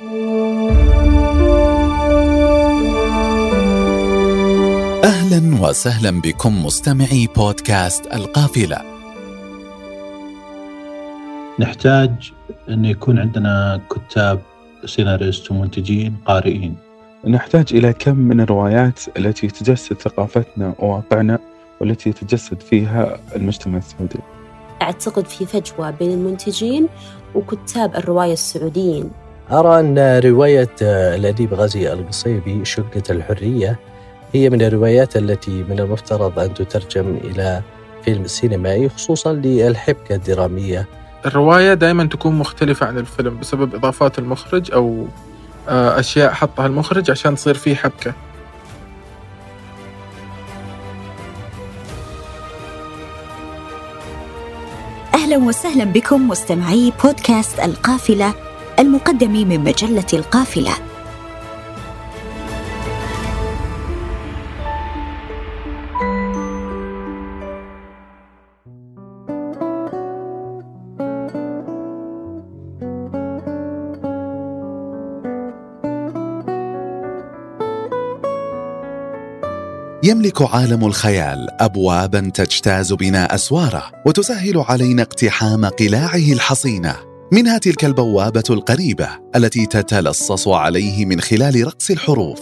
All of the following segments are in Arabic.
أهلا وسهلا بكم مستمعي بودكاست القافلة. نحتاج أن يكون عندنا كتاب سيناريست ومنتجين قارئين. نحتاج إلى كم من الروايات التي تجسد ثقافتنا وواقعنا والتي يتجسد فيها المجتمع السعودي. أعتقد في فجوة بين المنتجين وكتاب الرواية السعوديين. أرى أن رواية الأديب غازي القصيبي شقة الحرية هي من الروايات التي من المفترض أن تترجم إلى فيلم سينمائي خصوصا للحبكة الدرامية. الرواية دائما تكون مختلفة عن الفيلم بسبب إضافات المخرج أو أشياء حطها المخرج عشان تصير فيه حبكة. أهلا وسهلا بكم مستمعي بودكاست القافلة المقدم من مجلة القافلة. يملك عالم الخيال ابوابا تجتاز بنا أسوارة وتسهل علينا اقتحام قلاعه الحصينة. منها تلك البوابة القريبة التي تتلصص عليه من خلال رقص الحروف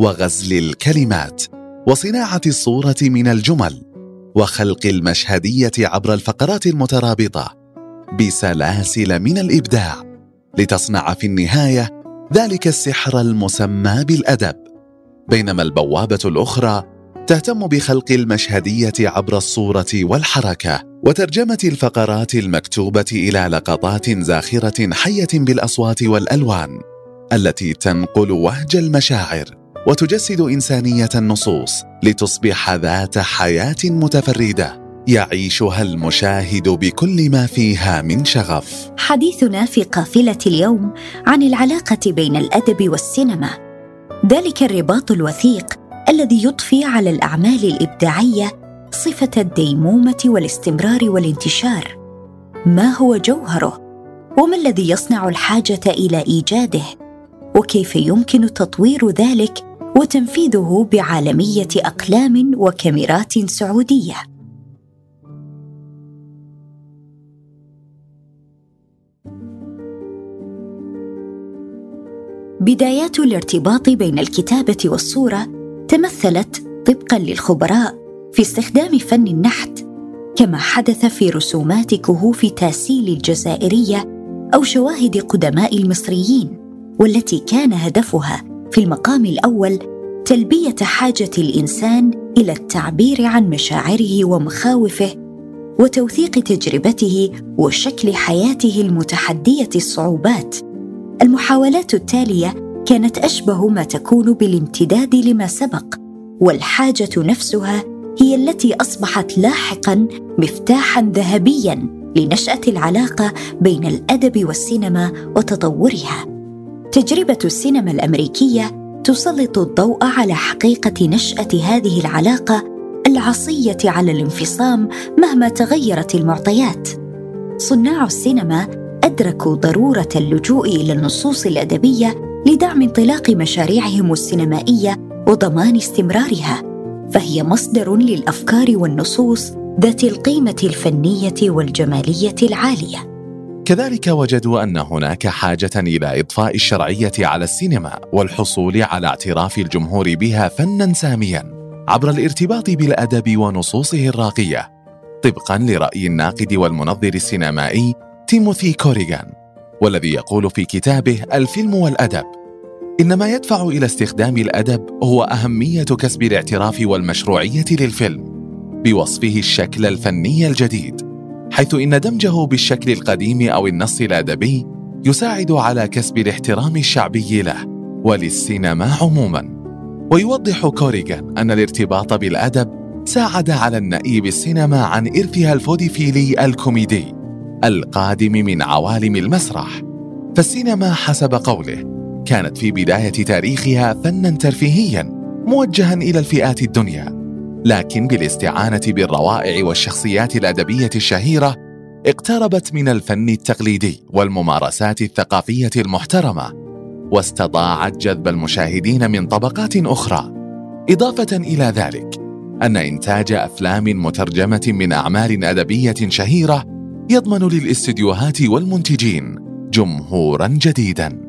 وغزل الكلمات وصناعة الصورة من الجمل وخلق المشهدية عبر الفقرات المترابطة بسلاسل من الإبداع لتصنع في النهاية ذلك السحر المسمى بالأدب. بينما البوابة الأخرى تهتم بخلق المشهدية عبر الصورة والحركة وترجمة الفقرات المكتوبة إلى لقطات زاخرة حية بالأصوات والألوان التي تنقل وهج المشاعر وتجسد إنسانية النصوص لتصبح ذات حياة متفردة يعيشها المشاهد بكل ما فيها من شغف. حديثنا في قافلة اليوم عن العلاقة بين الأدب والسينما. ذلك الرباط الوثيق الذي يضفي على الأعمال الإبداعية صفة الديمومة والاستمرار والانتشار. ما هو جوهره؟ وما الذي يصنع الحاجة إلى إيجاده؟ وكيف يمكن تطوير ذلك وتنفيذه بعالمية أقلام وكاميرات سعودية؟ بدايات الارتباط بين الكتابة والصورة تمثلت طبقا للخبراء في استخدام فن النحت كما حدث في رسومات كهوف تاسيل الجزائرية أو شواهد قدماء المصريين والتي كان هدفها في المقام الأول تلبية حاجة الإنسان إلى التعبير عن مشاعره ومخاوفه وتوثيق تجربته وشكل حياته المتحدية الصعوبات. المحاولات التالية كانت أشبه ما تكون بالامتداد لما سبق والحاجة نفسها هي التي أصبحت لاحقا مفتاحا ذهبيا لنشأة العلاقة بين الأدب والسينما وتطورها. تجربة السينما الأمريكية تسلط الضوء على حقيقة نشأة هذه العلاقة العصية على الانفصام مهما تغيرت المعطيات. صناع السينما ادركوا ضرورة اللجوء إلى النصوص الأدبية لدعم انطلاق مشاريعهم السينمائية وضمان استمرارها. فهي مصدر للأفكار والنصوص ذات القيمة الفنية والجمالية العالية. كذلك وجدوا أن هناك حاجة إلى إضفاء الشرعية على السينما والحصول على اعتراف الجمهور بها فنا ساميا عبر الارتباط بالأدب ونصوصه الراقية. طبقا لرأي الناقد والمنظر السينمائي تيموثي كوريغان والذي يقول في كتابه الفيلم والأدب ان ما يدفع إلى استخدام الأدب هو أهمية كسب الاعتراف والمشروعية للفيلم بوصفه الشكل الفني الجديد حيث إن دمجه بالشكل القديم أو النص الأدبي يساعد على كسب الاحترام الشعبي له وللسينما عموما. ويوضح كوريغان أن الارتباط بالأدب ساعد على النأي بالسينما عن إرثها الفوديفيلي الكوميدي القادم من عوالم المسرح فالسينما حسب قوله كانت في بداية تاريخها فنا ترفيهيا موجها إلى الفئات الدنيا. لكن بالاستعانة بالروائع والشخصيات الأدبية الشهيرة اقتربت من الفن التقليدي والممارسات الثقافية المحترمة واستطاعت جذب المشاهدين من طبقات أخرى. إضافة إلى ذلك أن إنتاج أفلام مترجمة من أعمال أدبية شهيرة يضمن للاستديوهات والمنتجين جمهورا جديدا.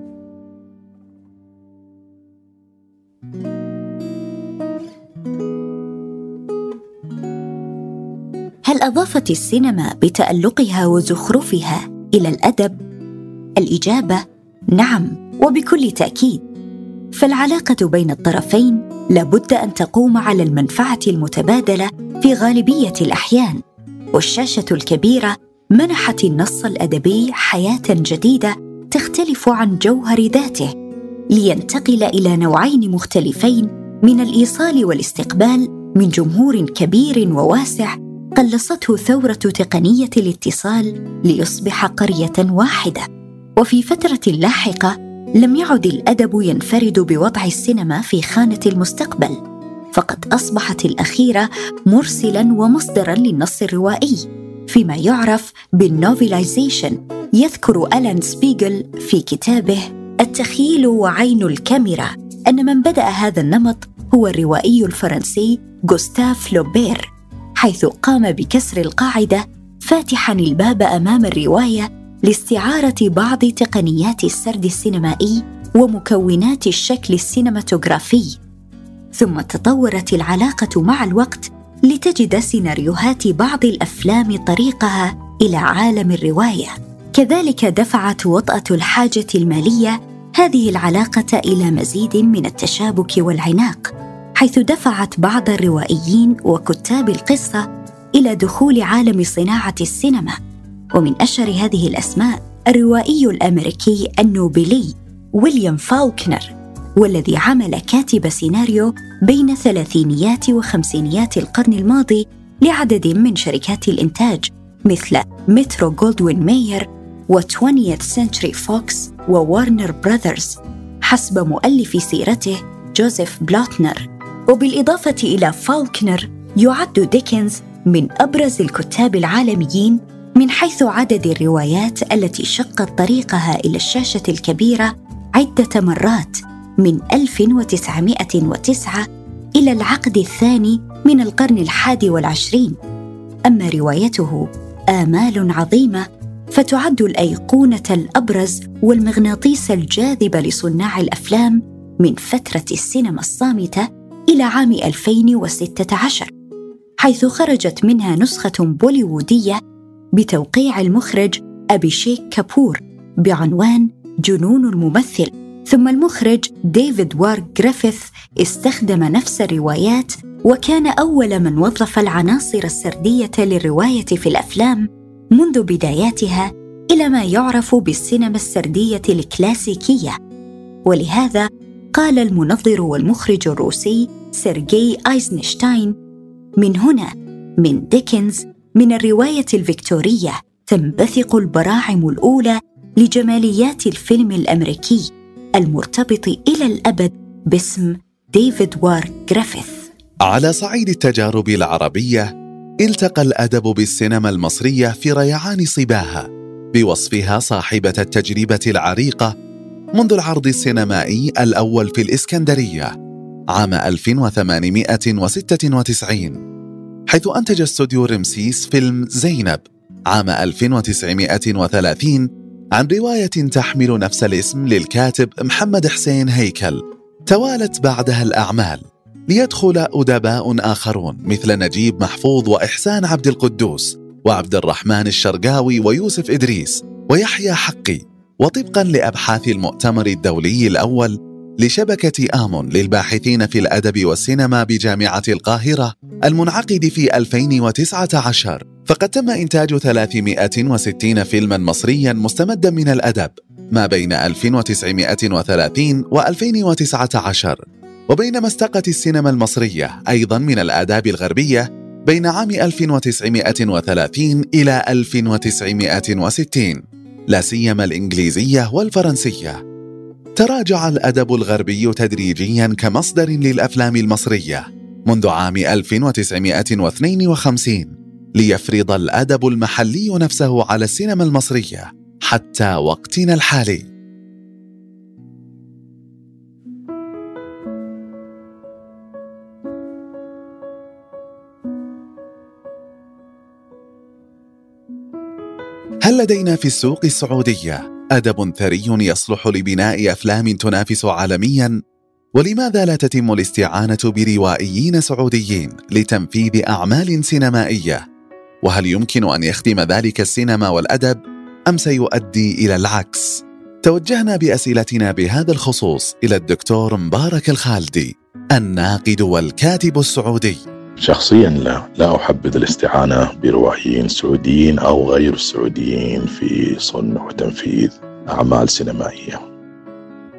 هل اضافت السينما بتألقها وزخرفها إلى الأدب الإجابة نعم وبكل تأكيد. فالعلاقة بين الطرفين لابد أن تقوم على المنفعة المتبادلة في غالبية الأحيان والشاشة الكبيرة منحت النص الأدبي حياة جديدة تختلف عن جوهر ذاته لينتقل إلى نوعين مختلفين من الإيصال والاستقبال من جمهور كبير وواسع قلصته ثورة تقنية الاتصال ليصبح قرية واحدة. وفي فترة لاحقة لم يعد الأدب ينفرد بوضع السينما في خانة المستقبل. فقد أصبحت الأخيرة مرسلا ومصدرا للنص الروائي. فيما يعرف بال novelization يذكر ألان سبيغل في كتابه التخيل وعين الكاميرا أن من بدأ هذا النمط هو الروائي الفرنسي غوستاف فلوبير. حيث قام بكسر القاعدة فاتحا الباب أمام الرواية لاستعارة بعض تقنيات السرد السينمائي ومكونات الشكل السينماتوغرافي. ثم تطورت العلاقة مع الوقت لتجد سيناريوهات بعض الأفلام طريقها إلى عالم الرواية. كذلك دفعت وطأة الحاجة المالية هذه العلاقة إلى مزيد من التشابك والعناق. حيث دفعت بعض الروائيين وكتاب القصة إلى دخول عالم صناعة السينما. ومن أشهر هذه الأسماء الروائي الأمريكي النوبلي ويليام فوكنر والذي عمل كاتب سيناريو بين ثلاثينيات وخمسينيات القرن الماضي لعدد من شركات الإنتاج مثل مترو جولدوين ماير و20th Century Fox وورنر براذرز حسب مؤلف سيرته جوزيف بلوتنر. وبالإضافة إلى فالكنر يعد ديكنز من أبرز الكتاب العالميين من حيث عدد الروايات التي شقت طريقها إلى الشاشة الكبيرة عدة مرات من 1909 إلى العقد الثاني من القرن الحادي والعشرين. أما روايته آمال عظيمة فتعد الأيقونة الأبرز والمغناطيس الجاذب لصناع الأفلام من فترة السينما الصامتة إلى عام 2016 حيث خرجت منها نسخة بوليوودية بتوقيع المخرج أبيشيك كابور بعنوان جنون الممثل. ثم المخرج ديفيد وارك جريفيث استخدم نفس الروايات وكان أول من وظف العناصر السردية للرواية في الأفلام منذ بداياتها إلى ما يعرف بالسينما السردية الكلاسيكية. ولهذا قال المنظر والمخرج الروسي سيرجي أيزنشتاين من هنا من ديكنز من الرواية الفيكتورية تنبثق البراعم الأولى لجماليات الفيلم الأمريكي المرتبط إلى الأبد باسم ديفيد وارك جريفيث على صعيد التجارب العربية التقى الأدب بالسينما المصرية في ريعان صباها بوصفها صاحبة التجربة العريقة منذ العرض السينمائي الأول في الإسكندرية. عام 1896 حيث أنتج استوديو رمسيس فيلم زينب عام 1930 عن رواية تحمل نفس الاسم للكاتب محمد حسين هيكل توالت بعدها الأعمال ليدخل أدباء آخرون مثل نجيب محفوظ وإحسان عبد القدوس وعبد الرحمن الشرقاوي ويوسف إدريس ويحيى حقي وطبقا لأبحاث المؤتمر الدولي الأول لشبكة آمون للباحثين في الأدب والسينما بجامعة القاهرة المنعقد في 2019 فقد تم إنتاج 360 فيلما مصريا مستمدا من الأدب ما بين 1930 و 2019 وبينما استقت السينما المصرية أيضا من الآداب الغربية بين عام 1930 إلى 1960 لا سيما الإنجليزية والفرنسية. تراجع الأدب الغربي تدريجيا كمصدر للأفلام المصرية منذ عام 1952 ليفرض الأدب المحلي نفسه على السينما المصرية حتى وقتنا الحالي. هل لدينا في السوق السعودية أدب ثري يصلح لبناء أفلام تنافس عالميا؟ ولماذا لا تتم الاستعانة بروائيين سعوديين لتنفيذ أعمال سينمائية؟ وهل يمكن أن يخدم ذلك السينما والأدب؟ أم سيؤدي إلى العكس؟ توجهنا بأسئلتنا بهذا الخصوص إلى الدكتور مبارك الخالدي الناقد والكاتب السعودي. شخصيا لا لا أحبذ الاستعانة بروائيين سعوديين أو غير السعوديين في صنع وتنفيذ أعمال سينمائية.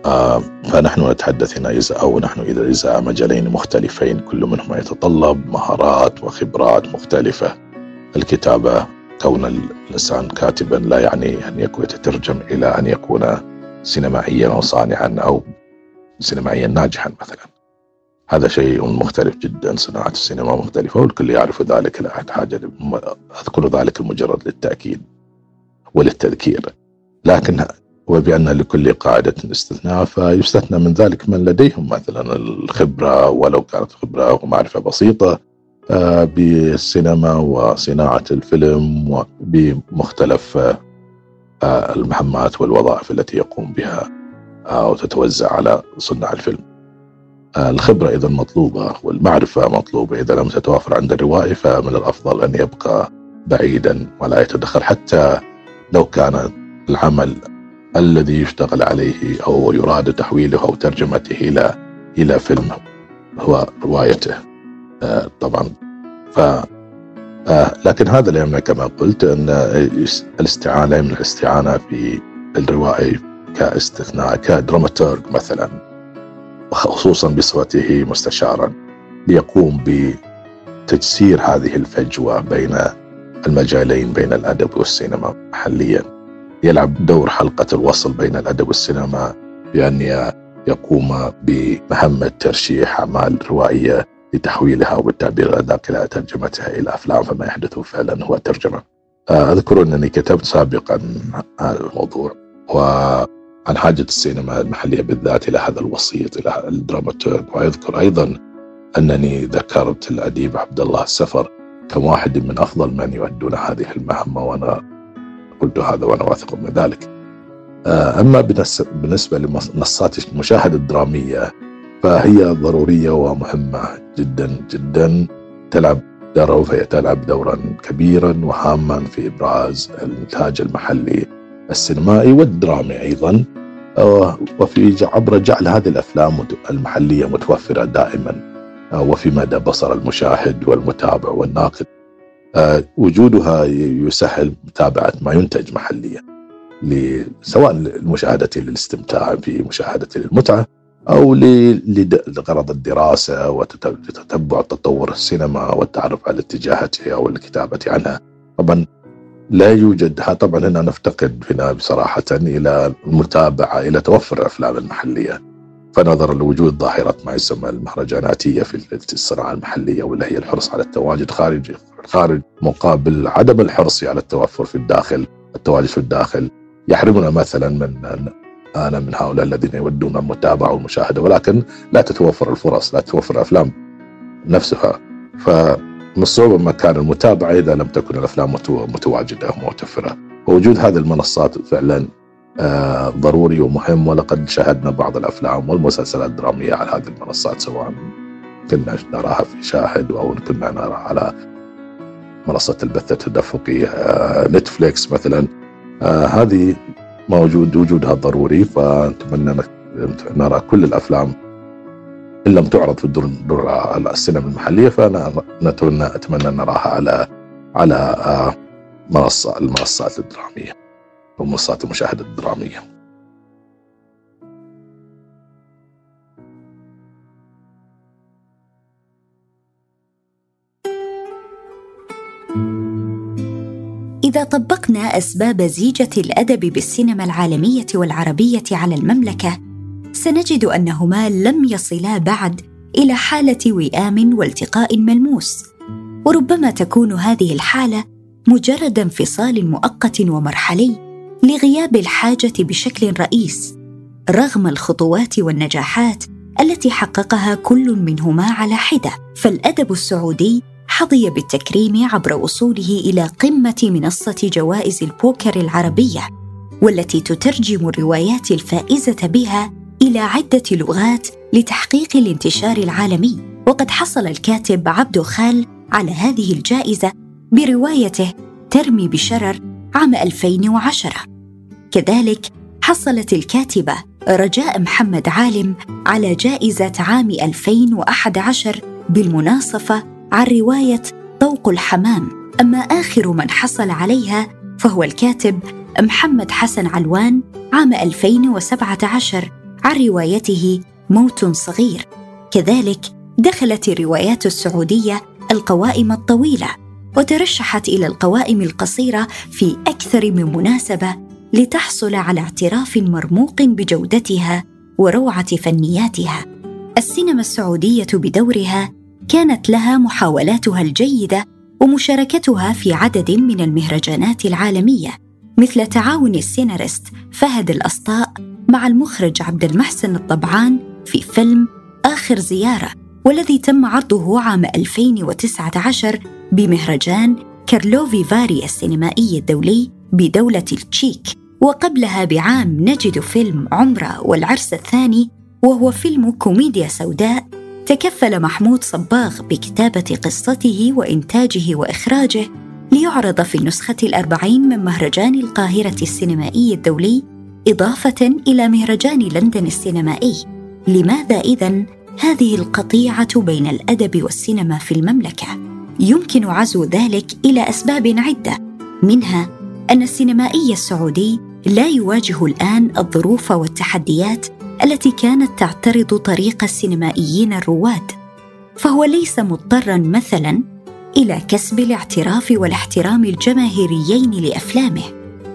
آه فنحن نتحدث هنا إذا أو نحن إذا إذا مجالين مختلفين كل منهما يتطلب مهارات وخبرات مختلفة. الكتابة كون الإنسان كاتبا لا يعني أن يكون يتترجم إلى أن يكون سينمائيا أو صانعا أو سينمائيا ناجحا مثلا. هذا شيء مختلف جدا صناعة السينما مختلفة والكل يعرف ذلك. لا حاجة أذكر ذلك المجرد للتأكيد وللتذكير. لكن وبأن لكل قاعدة استثناء فيستثنى من ذلك من لديهم مثلا الخبرة ولو كانت خبرة ومعرفة بسيطة آه، بالسينما وصناعة الفيلم وبمختلف آه، المهمات والوظائف التي يقوم بها أو تتوزع على صناع الفيلم. الخبرة إذا مطلوبة والمعرفة مطلوبة. إذا لم تتوافر عند الروائي فمن الأفضل أن يبقى بعيدا ولا يتدخل. حتى لو كان العمل الذي يشتغل عليه أو يراد تحويله أو ترجمته إلى إلى فيلم هو روايته. آه، طبعا. ف آه، لكن هذا لا يمنع كما قلت أن الاستعانة من الاستعانة في الروائي كاستثناء كدراماتورج مثلا. خصوصا بصفته مستشارا ليقوم بتجسير هذه الفجوة بين المجالين بين الأدب والسينما محليا. يلعب دور حلقة الوصل بين الأدب والسينما بأن يقوم بمهمة ترشيح أعمال روائية لتحويلها وبالتعبير الأدق إلى ترجمتها إلى أفلام فما يحدث فعلا هو ترجمة. أذكر أنني كتبت سابقا هذا الموضوع وعن حاجة السينما المحلية بالذات إلى هذا الوسيط إلى الدراماتورج وأذكر أيضا أنني ذكرت الأديب عبد الله السفر كواحد من أفضل من يؤدون هذه المهمة وأنا قلت هذا وأنا واثق من ذلك. آه، أما بالنسبة لمنصات المشاهدة الدرامية فهي ضرورية ومهمة جدا جدا. تلعب دور فهي تلعب دورا كبيرا وهاما في إبراز الإنتاج المحلي. السينمائي والدرامي أيضا. آه، وفي عبر جعل هذه الأفلام المحلية متوفرة دائما. آه، وفي مدى بصر المشاهد والمتابع والناقد. آه، وجودها يسهل متابعة ما ينتج محليا. سواء للمشاهدة للاستمتاع في مشاهدة للمتعة أو لغرض الدراسة وتتبع تطور السينما والتعرف على اتجاهاتها والكتابة عنها. طبعا لا يوجد طبعا هنا نفتقد هنا بصراحة إلى المتابعة إلى توفر الأفلام المحلية. فنظرا لوجود ظاهرة ما يسمى المهرجاناتية في الصناعة المحلية واللي هي الحرص على التواجد خارج خارج مقابل عدم الحرص على التوفر في الداخل التواجد في الداخل. يحرمنا مثلا من أنا من هؤلاء الذين يودون المتابعة والمشاهدة ولكن لا تتوفر الفرص لا تتوفر الأفلام نفسها. فمن الصعوبة مكان المتابعة إذا لم تكن الأفلام متواجدة ومتوفرة ووجود هذه المنصات فعلا آه، ضروري ومهم ولقد شاهدنا بعض الأفلام والمسلسلات الدرامية على هذه المنصات سواء كنا نراها في شاهد أو كنا نراها على منصة البث التدفقي آه، نتفليكس مثلا. آه، هذه موجود وجودها ضروري فنتمنى نرى كل الأفلام إن لم تعرض في الدور السينما المحلية فأنا نتمنى أتمنى أن نراها على على منصه المنصات الدرامية ومنصات المشاهدة الدرامية. إذا طبقنا أسباب زيجة الأدب بالسينما العالمية والعربية على المملكة سنجد أنهما لم يصلا بعد إلى حالة وئام والتقاء ملموس. وربما تكون هذه الحالة مجرد انفصال مؤقت ومرحلي لغياب الحاجة بشكل رئيس رغم الخطوات والنجاحات التي حققها كل منهما على حدة. فالأدب السعودي حظي بالتكريم عبر وصوله إلى قمة منصة جوائز البوكر العربية والتي تترجم الروايات الفائزة بها إلى عدة لغات لتحقيق الانتشار العالمي. وقد حصل الكاتب عبد خال على هذه الجائزة بروايته ترمي بشرر عام 2010 كذلك حصلت الكاتبة رجاء محمد عالم على جائزة عام 2011 بالمناصفة عن رواية طوق الحمام. أما آخر من حصل عليها فهو الكاتب محمد حسن علوان عام 2017 عن روايته موت صغير. كذلك دخلت الروايات السعودية القوائم الطويلة وترشحت إلى القوائم القصيرة في أكثر من مناسبة لتحصل على اعتراف مرموق بجودتها وروعة فنياتها. السينما السعودية بدورها كانت لها محاولاتها الجيدة ومشاركتها في عدد من المهرجانات العالمية مثل تعاون السيناريست فهد الأسطاء مع المخرج عبد المحسن الضبعان في فيلم آخر زيارة والذي تم عرضه عام 2019 بمهرجان كارلوفي فاري السينمائي الدولي بدولة التشيك. وقبلها بعام نجد فيلم عمرة والعرس الثاني وهو فيلم كوميديا سوداء تكفل محمود صباغ بكتابة قصته وإنتاجه وإخراجه ليعرض في النسخة الأربعين من مهرجان القاهرة السينمائي الدولي إضافة إلى مهرجان لندن السينمائي. لماذا إذا هذه القطيعة بين الأدب والسينما في المملكة؟ يمكن عزو ذلك إلى أسباب عدة. منها أن السينمائي السعودي لا يواجه الآن الظروف والتحديات التي كانت تعترض طريق السينمائيين الرواد. فهو ليس مضطرا مثلا إلى كسب الاعتراف والاحترام الجماهيريين لأفلامه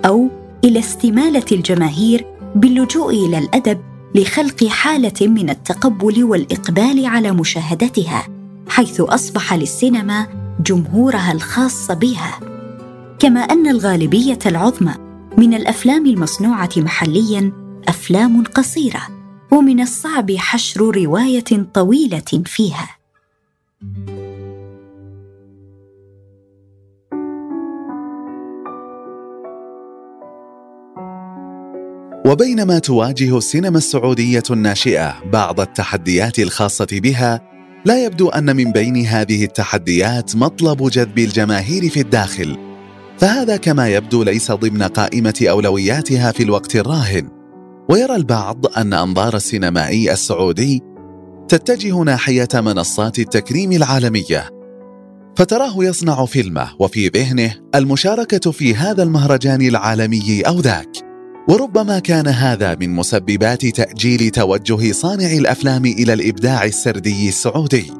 أو إلى استمالة الجماهير باللجوء إلى الأدب لخلق حالة من التقبل والإقبال على مشاهدتها حيث أصبح للسينما جمهورها الخاص بها. كما أن الغالبية العظمى من الأفلام المصنوعة محليا أفلام قصيرة ومن الصعب حشر رواية طويلة فيها. وبينما تواجه السينما السعودية الناشئة بعض التحديات الخاصة بها لا يبدو أن من بين هذه التحديات مطلب جذب الجماهير في الداخل. فهذا كما يبدو ليس ضمن قائمة أولوياتها في الوقت الراهن. ويرى البعض أن أنظار السينمائي السعودي تتجه ناحية منصات التكريم العالمية. فتراه يصنع فيلمه وفي ذهنه المشاركة في هذا المهرجان العالمي أو ذاك. وربما كان هذا من مسببات تأجيل توجه صانع الأفلام إلى الإبداع السردي السعودي.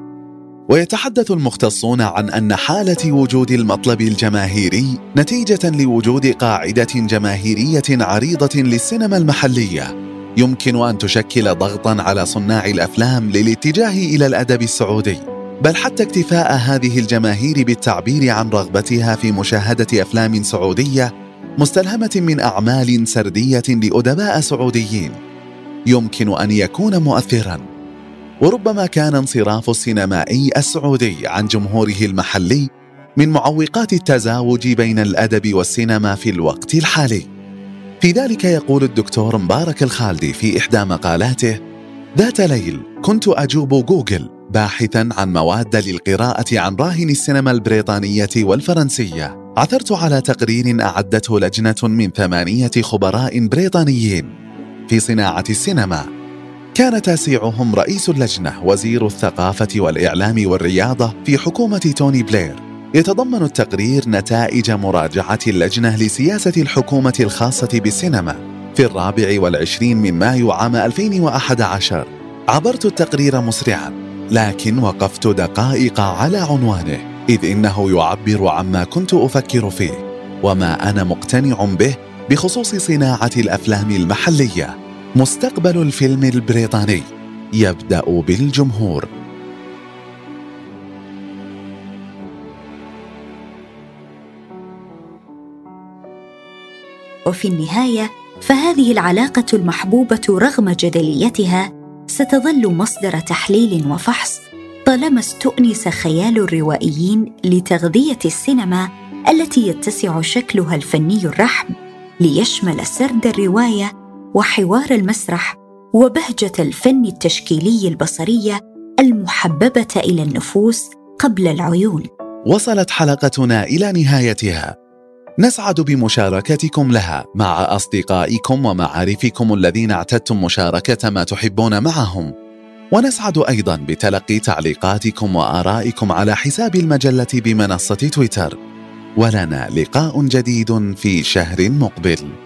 ويتحدث المختصون عن أن حالة وجود المطلب الجماهيري نتيجة لوجود قاعدة جماهيرية عريضة للسينما المحلية. يمكن أن تشكل ضغطا على صناع الأفلام للاتجاه إلى الأدب السعودي. بل حتى اكتفاء هذه الجماهير بالتعبير عن رغبتها في مشاهدة أفلام سعودية مستلهمة من أعمال سردية لأدباء سعوديين. يمكن أن يكون مؤثرا. وربما كان انصراف السينمائي السعودي عن جمهوره المحلي من معوقات التزاوج بين الأدب والسينما في الوقت الحالي. في ذلك يقول الدكتور مبارك الخالدي في إحدى مقالاته ذات ليل كنت أجوب جوجل باحثا عن مواد للقراءة عن راهن السينما البريطانية والفرنسية. عثرت على تقرير أعدته لجنة من ثمانية خبراء بريطانيين. في صناعة السينما كان تاسعهم رئيس اللجنة وزير الثقافة والإعلام والرياضة في حكومة توني بلير. يتضمن التقرير نتائج مراجعة اللجنة لسياسة الحكومة الخاصة بالسينما في الرابع والعشرين من مايو عام 2011 عبرت التقرير مسرعا. لكن وقفت دقائق على عنوانه إذ إنه يعبر عما كنت أفكر فيه وما أنا مقتنع به بخصوص صناعة الأفلام المحلية مستقبل الفيلم البريطاني يبدأ بالجمهور. وفي النهاية فهذه العلاقة المحبوبة رغم جدليتها ستظل مصدر تحليل وفحص طالما استؤنس خيال الروائيين لتغذية السينما التي يتسع شكلها الفني الرحب ليشمل سرد الرواية وحوار المسرح وبهجة الفن التشكيلي البصريه المحببة إلى النفوس قبل العيون. وصلت حلقتنا إلى نهايتها. نسعد بمشاركتكم لها مع أصدقائكم ومعارفكم الذين اعتدتم مشاركة ما تحبون معهم. ونسعد أيضا بتلقي تعليقاتكم وآرائكم على حساب المجلة بمنصة تويتر. ولنا لقاء جديد في شهر مقبل.